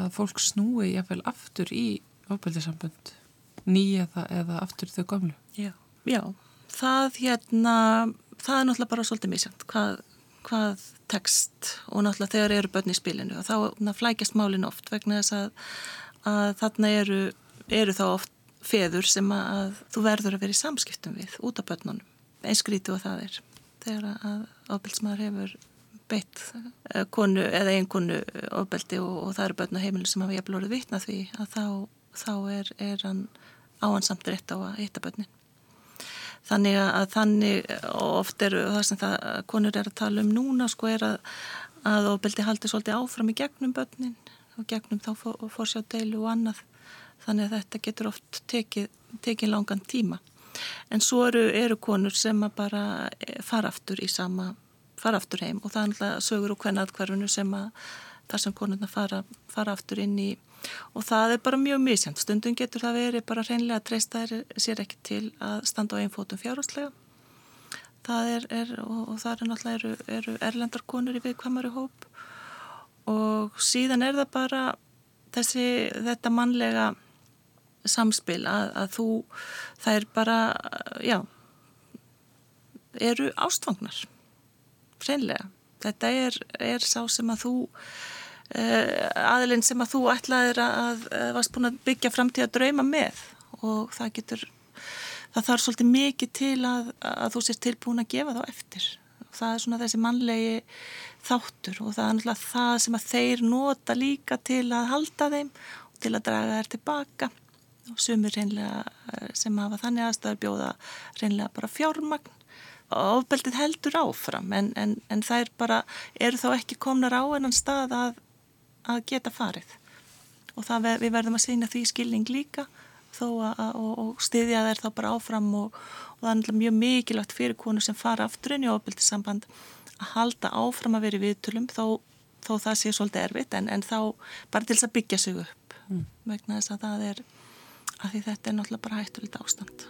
að fólk snúi jáfnveil aftur í ofbeldisambund nýja eða aftur þau gamlu? Já, já, það hérna, það er náttúrulega bara svolítið misjönd hvað, hvað text og náttúrulega þegar eru börn í spilinu og þá flækjast málin oft vegna þess að, að þarna eru, eru þá oft feður sem að þú verður að vera í samskiptum við út af börnunum, einskrítu og það er þegar að ofbeldsmaður hefur beitt eh, konu eða einn konu ofbeldi og, og það eru börn á heimilu sem hafa jafnvel orðið vitna því að þá, þá er, er hann áhansamt rétt á að hitta börnin. Þannig að þannig oft eru það sem það konur er að tala um núna sko er að, að ofbeldi haldi svolítið áfram í gegnum börnin og gegnum þá fórsjá deilu og annað. Þannig að þetta getur oft tekið, tekið langan tíma. En svo eru, eru konur sem að bara fara aftur í sama fara aftur heim og það er alltaf sögur og hvernig aðkvarfinu sem að þar sem konurna fara, fara aftur inn í og það er bara mjög misjant stundum getur það verið bara reynlega að treysta sér ekki til að standa á einn fótum fjárháslega og, það er náttúrulega eru, eru erlendar konur í viðkvæmari hóp. Og síðan er það bara þessi, þetta mannlega samspil að, að þú það er bara, já eru ástfangnar hreinlega. Þetta er, er sá sem að þú, aðilinn sem að þú ætlaðir að, að varst búin að byggja framtíð að drauma með. Og það getur, það þarf svolítið mikið til að, að þú sést tilbúin að gefa þá eftir. Það er svona þessi mannlegi þáttur og það er náttúrulega það sem að þeir nota líka til að halda þeim og til að draga þær tilbaka. Og sumir reynlega eh, sem hafa þannig aðstæður bjóða reynlega bara fjármagn. Ofbeldið heldur áfram en, en, en er bara, eru þá ekki komnar á enn stað að, að geta farið og það við verðum að segna því skilning líka þó að, og, og styðja þær þá bara áfram og, og það er mjög mikilvægt fyrir konu sem fara aftur inn í ofbeldissamband að halda áfram að vera í viðtölum þó, þó það sé svolítið erfitt en, en þá bara til þess að byggja sig upp mm. vegna þess að það er að því þetta er náttúrulega bara hættulegt ástand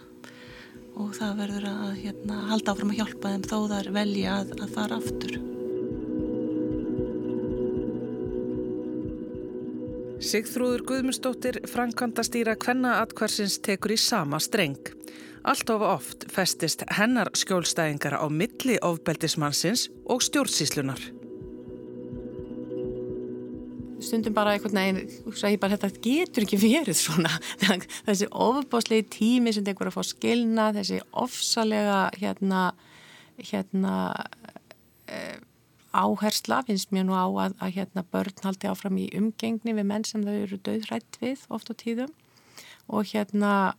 og það verður að hérna, halda áfram að hjálpa þeim þó þar velja að, að fara aftur. Sigþrúður Guðmundsdóttir framkvæmdastýra Kvenna atkvarsins tekur í sama streng. Allt of oft festist hennar skjólstæðingar á milli ofbeldismannsins og stjórnsíslunar. Stundum bara einhvern veginn, ég bara þetta getur ekki verið svona. Þessi ofbáslegi tími sem tekur að fá skilna, þessi ofsalega hérna, hérna, e áhersla finnst mér nú á að, að hérna, börn haldi áfram í umgengni við menn sem þau eru döðrætt við oft á tíðum. Og hérna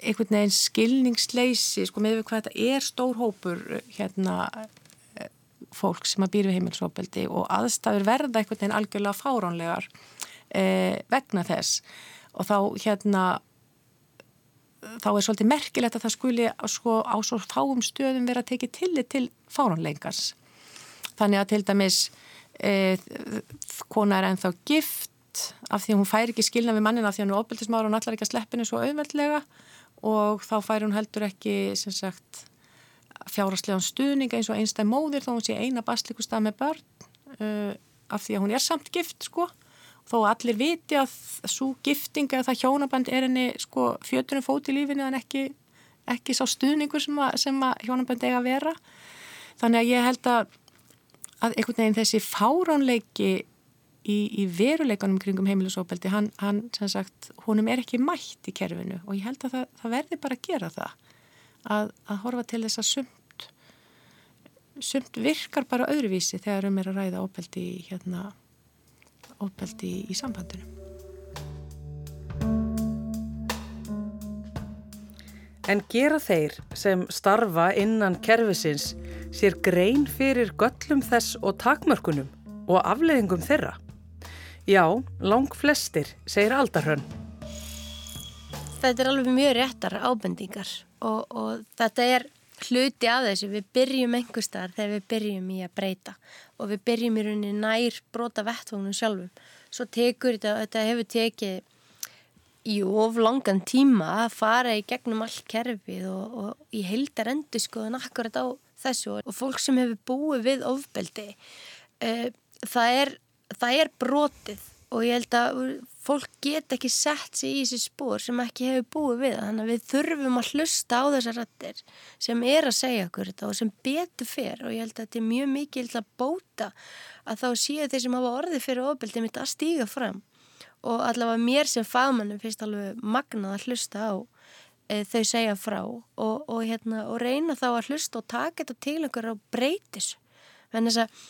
einhvern veginn skilningsleysi sko með við hvað þetta er stór hópur hérna fólk sem að býra við heimilsópeldi og aðstæður verða einhvern veginn algjörlega fáránlegar eh, vegna þess. Og þá hérna þá er svolítið merkilegt að það skuli sko, á svo fáum stöðum vera að tekið tillit til fáránleikars Þannig að til dæmis e, kona er ennþá gift af því hún fær ekki skilna við mannina af því hún er ofbeldismára og allar ekki að sleppinu svo auðveldlega. Og þá fær hún heldur ekki sagt, fjáraslegan stuðning eins og einstæð móðir þó hún sé eina baslikustaf með börn uh, af því að hún er samt gift sko. Þó allir viti að svo gifting eða það hjónaband er henni sko fjötunum fót í lífinu en ekki, ekki sá stuðningur sem að, sem að hjónaband eiga að vera. Þannig að ég held að að einhvern veginn þessi fáránleiki í, í veruleikanum kringum heimilisofbeldi, hann, hann sem sagt, húnum er ekki mætt í kerfinu og ég held að það, það verði bara að gera það. Að, að horfa til þess að sumt sumt virkar bara öðruvísi þegar um er að ræða ofbeldi hérna, ofbeldi í sambandinu En gera þeir sem starfa innan kerfisins sér grein fyrir göllum þess og takmörkunum og afleðingum þeirra? Já, lang flestir, segir Aldarhönn. Þetta er alveg mjög réttar ábendingar og, og þetta er hluti af þessu. Við byrjum einhver starf þegar við byrjum í að breyta og við byrjum í rauninni nær brota vettvónum sjálfum. Svo tekur þetta, þetta hefur tekið í of langan tíma að fara í gegnum all kerfið og, og í heildar endur skoðan akkurat á þessu og fólk sem hefur búið við ofbeldi uh, það, er, það er brotið og ég held að fólk get ekki sett sig í þessi spór sem ekki hefur búið við. Þannig að við þurfum að hlusta á þessar rættir sem er að segja okkur þetta og sem betur fyrr og ég held að þetta er mjög mikið að bóta að þá séu þeir sem hafa orðið fyrir ofbeldi mitt að stíga fram og allavega mér sem fagmannum finnst alveg magnað að hlusta á e, þau segja frá og, og, hérna, og reyna þá að hlusta og taka þetta til einhverja og breytis. En þess að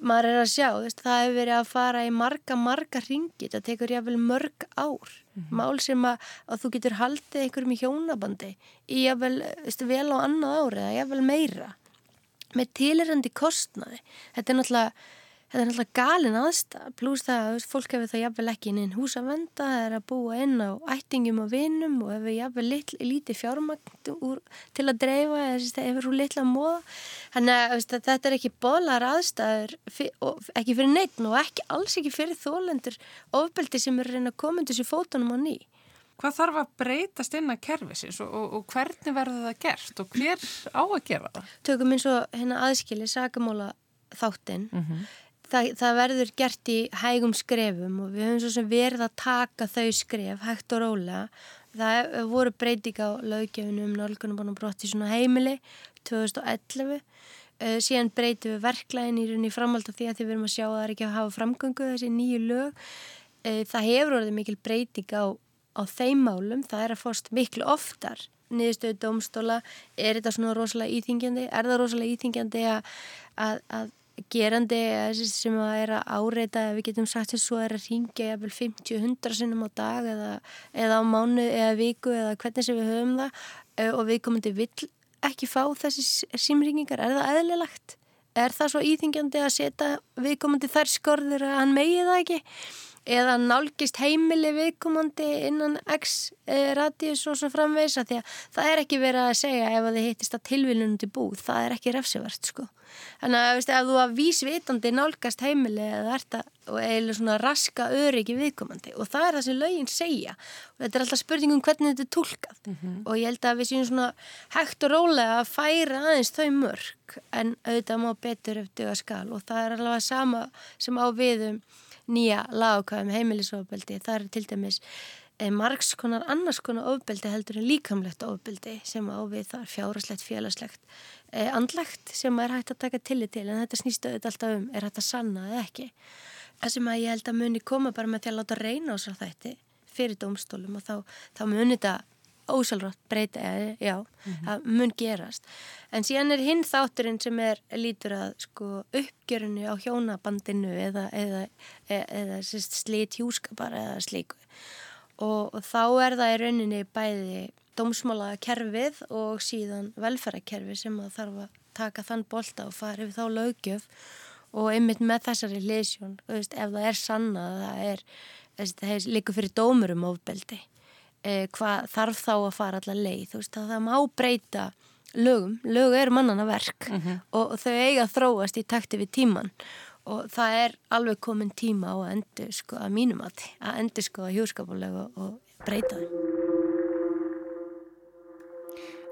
maður er að sjá veist, það hefur verið að fara í marga marga ringi, það tekur jáfnvel mörg ár. Mm -hmm. mál sem að, að þú getur haldið einhverjum í hjónabandi í jáfnvel vel á annað ári eða jáfnvel meira með tilirandi kostnaði. Þetta er náttúrulega þetta er náttúrulega galin aðstæð pluss það að fólk hefur það jafnvel ekki inn hús að venda, það er að búa inn á ættingum og vinum og hefur jafnvel lit, lítið fjármagn til að dreifa eða hefur hún litla móða þannig að þetta er ekki bólar aðstæður ekki fyrir neitt og ekki, alls ekki fyrir þólendur ofbeldi sem er reyna að koma sér fótunum á ný. Hvað þarf að breytast inn að kerfisins og, og, og hvernig verður það gert og hver á að gera það? Tökum eins og hérna aðskili sagamóla þáttinn mm -hmm það, það verður gert í hægum skrefum og við höfum svo sem verið að taka þau skref hægt og rólega. Það voru breyting á löggefunum um nálgunum brott í svona heimili 2011. Uh, síðan breytum við verklæðin í rauninni framhald af því að því við erum að sjá að það er ekki að hafa framgöngu þessi nýju lög. Uh, það hefur orðið mikil breyting á, á þeim málum, það er að fórst miklu oftar niðurstöðu domstóla, er þetta svona rosalega íþingjandi, er það rosalega íþingjandi að, að, að gerandi sem að er að áreita við getum sagt þess að er að ringja 50-100 sinnum á dag eða, eða á mánu eða viku eða hvernig sem við höfum það og við komum til vill ekki fá þessi símringingar er það eðlilegt? Er það svo íþingjandi að setja við komum til þær skorður að hann megi það ekki? Eða nálgist heimili viðkomandi innan X eh, radíus og svo framvegs að því að það er ekki verið að segja ef þið hittist að tilvílunum til búð, það er ekki refsivert sko. Þannig að veist, ef þú að vísvitandi nálgast heimili eða þetta og eiginlega svona raska öryggi viðkomandi og það er það sem lögin segja og þetta er alltaf spurningum hvernig þetta er tólkað mm -hmm. og ég held að við séum svona hægt og rólega að færa aðeins þau mörg en auðvitað má betur eftir að skal og það er alveg sama sem á viðum nýja lagakvæðum heimilisofbeldi. Það er til dæmis eh, margs konar annars konar ofbeldi heldur en líkamlegt ofbeldi sem ávið það er fjáraslegt, félagslegt, eh, andlegt sem er hægt að taka tillit til en þetta snýst auðvitað alltaf um, er þetta sanna eða ekki. Það sem að ég held að muni koma bara með því að láta reyna á svo þætti fyrir dómstólum og þá, þá muni þetta ósálrátt breyta, já, mm -hmm. það mun gerast. En síðan er hinn þátturinn sem er lítur að sko uppgjörinu á hjónabandinu eða, eða, eða, eða slít hjúskapar eða slíku. Og, og þá er það í rauninni bæði dómsmála kerfið og síðan velferðarkerfið sem að þarf að taka þann bolta og fara yfir þá lögjöf og einmitt með þessari leysjón, ef það er sanna það er, það líka fyrir dómurum ofbeldi eh, hvað þarf þá að fara allar leið þú veist að það má breyta lögum, lögu er mannana verk mm -hmm. og, þau eiga að þróast í takti við tíman og það er alveg komin tíma á að endur sko að mínum að að endur sko að hjúskapulega og, breyta þau.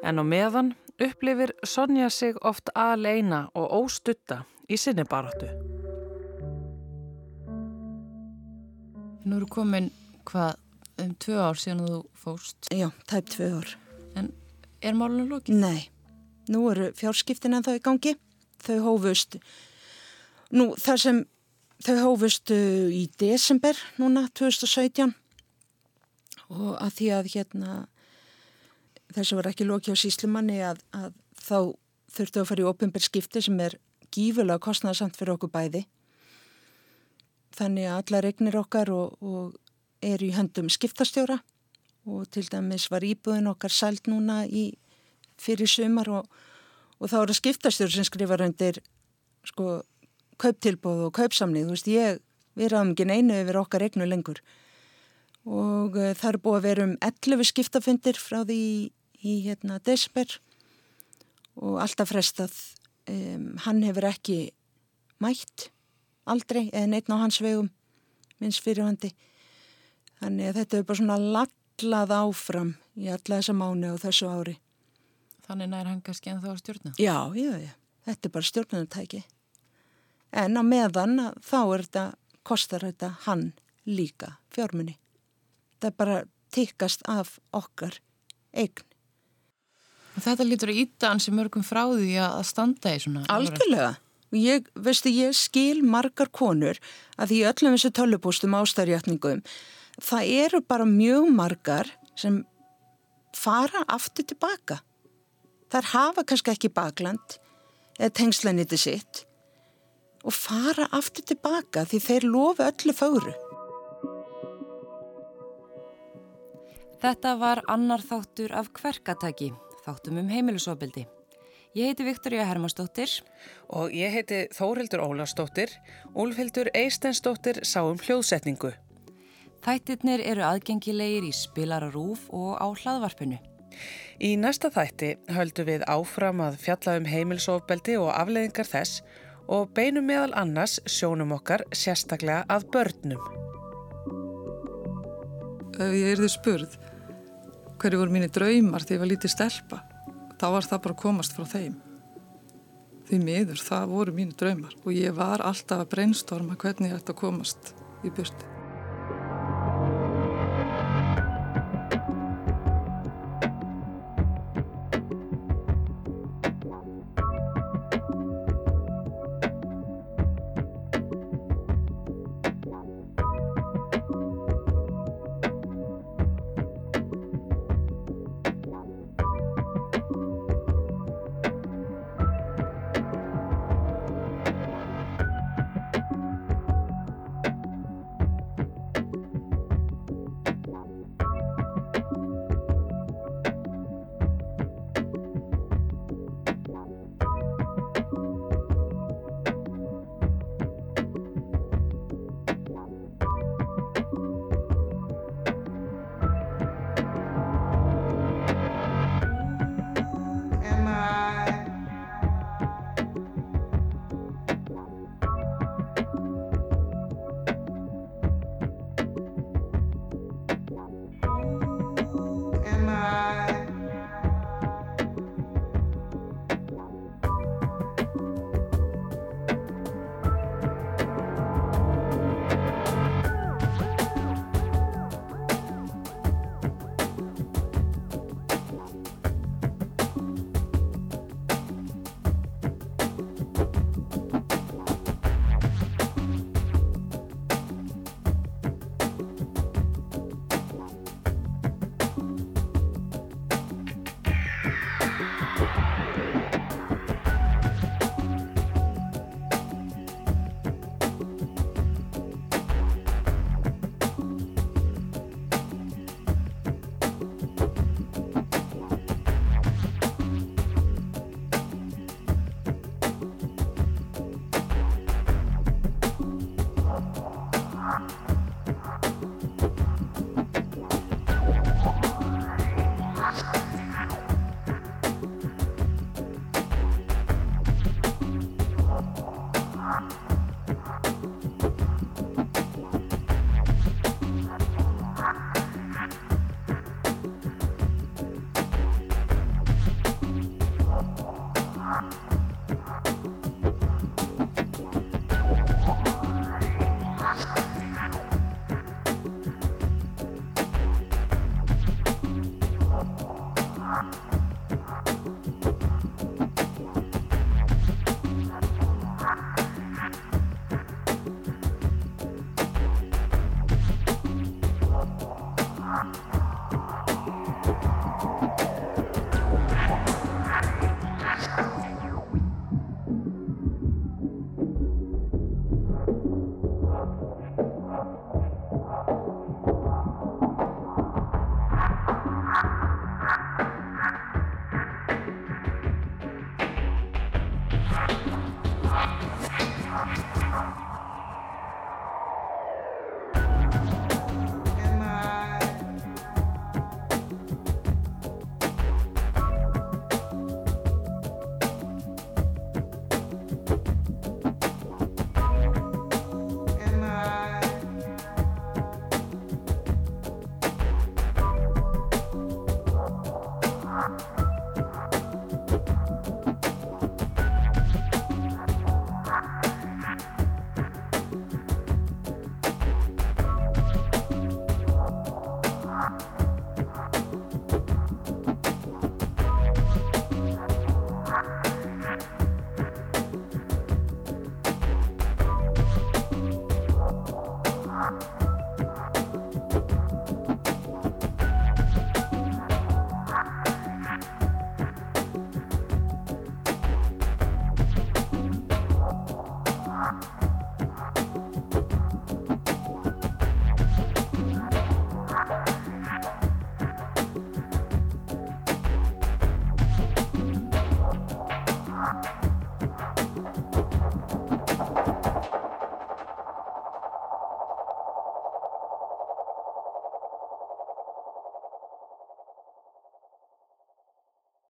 En á meðan upplifir Sonja sig oft aleina og óstutta í sinni baráttu. Nú eru komin hvað um tvö ár síðan þú fóst. Já, tæp tvö ár. En er málunum lókið? Nei, nú eru fjárskiptin en þá í gangi. Þau hófust, nú þar sem þau hófust í desember núna 2017 og að því að hérna þessu var ekki lókið á síslumanni að, að þá þurftu að fara í ofinberskipti sem er gífulega kostnarsamt fyrir okkur bæði. Þannig að alla regnir okkar og, og er í höndum skiptastjóra og til dæmis var íbúðin okkar sælt núna í fyrir sumar og, og þá er það skiptastjóra sem skrifar undir sko kauptilbóð og kaupsamnið, þú veist ég við ráðum ekki neinu yfir okkar egnu lengur. Og uh, það er búið að vera um 11 skiptafundir frá því í, hérna desember og alltaf frestað um, hann hefur ekki mætt aldrei eða neitt á hans vegum minns fyrirhandi Þannig að þetta er bara svona lallað áfram í alla þessa mánu og þessu ári. Þannig nær hann kannski en þá stjórna? Já, já, já. Þetta er bara stjórnarnatæki. En á meðan þá er þetta, kostar þetta hann líka fjármunni. Það er bara tikkast af okkar eign. Þetta lítur að íta ansi mörgum frá því að standa í svona... Algjörlega. Ég, veistu, ég skil margar konur að því öllum þessu tölupústum ástæðrjátningum það eru bara mjög margar sem fara aftur tilbaka. Þar hafa kannski ekki bakland eða tengslaniti sitt og fara aftur tilbaka því þeir lofi öllu fóru. Þetta var annar þáttur af hverkataki, þáttum um heimilisofbildi. Ég heiti Viktoria Hermannsdóttir og ég heiti Þórildur Ólastóttir. Úlfildur Eistensdóttir sá um hljóðsetningu. Þættirnir eru aðgengilegir í spilararúf og á hlaðvarpinu. Í næsta þætti höldu við áfram að fjalla um heimilsofbeldi og afleðingar þess og beinum meðal annars sjónum okkar sérstaklega að börnum. Ef ég erði spurð hverju voru mínir draumar þegar ég var lítið stelpa, þá var það bara að komast frá þeim. Því miður, það voru mínir draumar og ég var alltaf að brainstorma hvernig ég ætti að komast í byrti.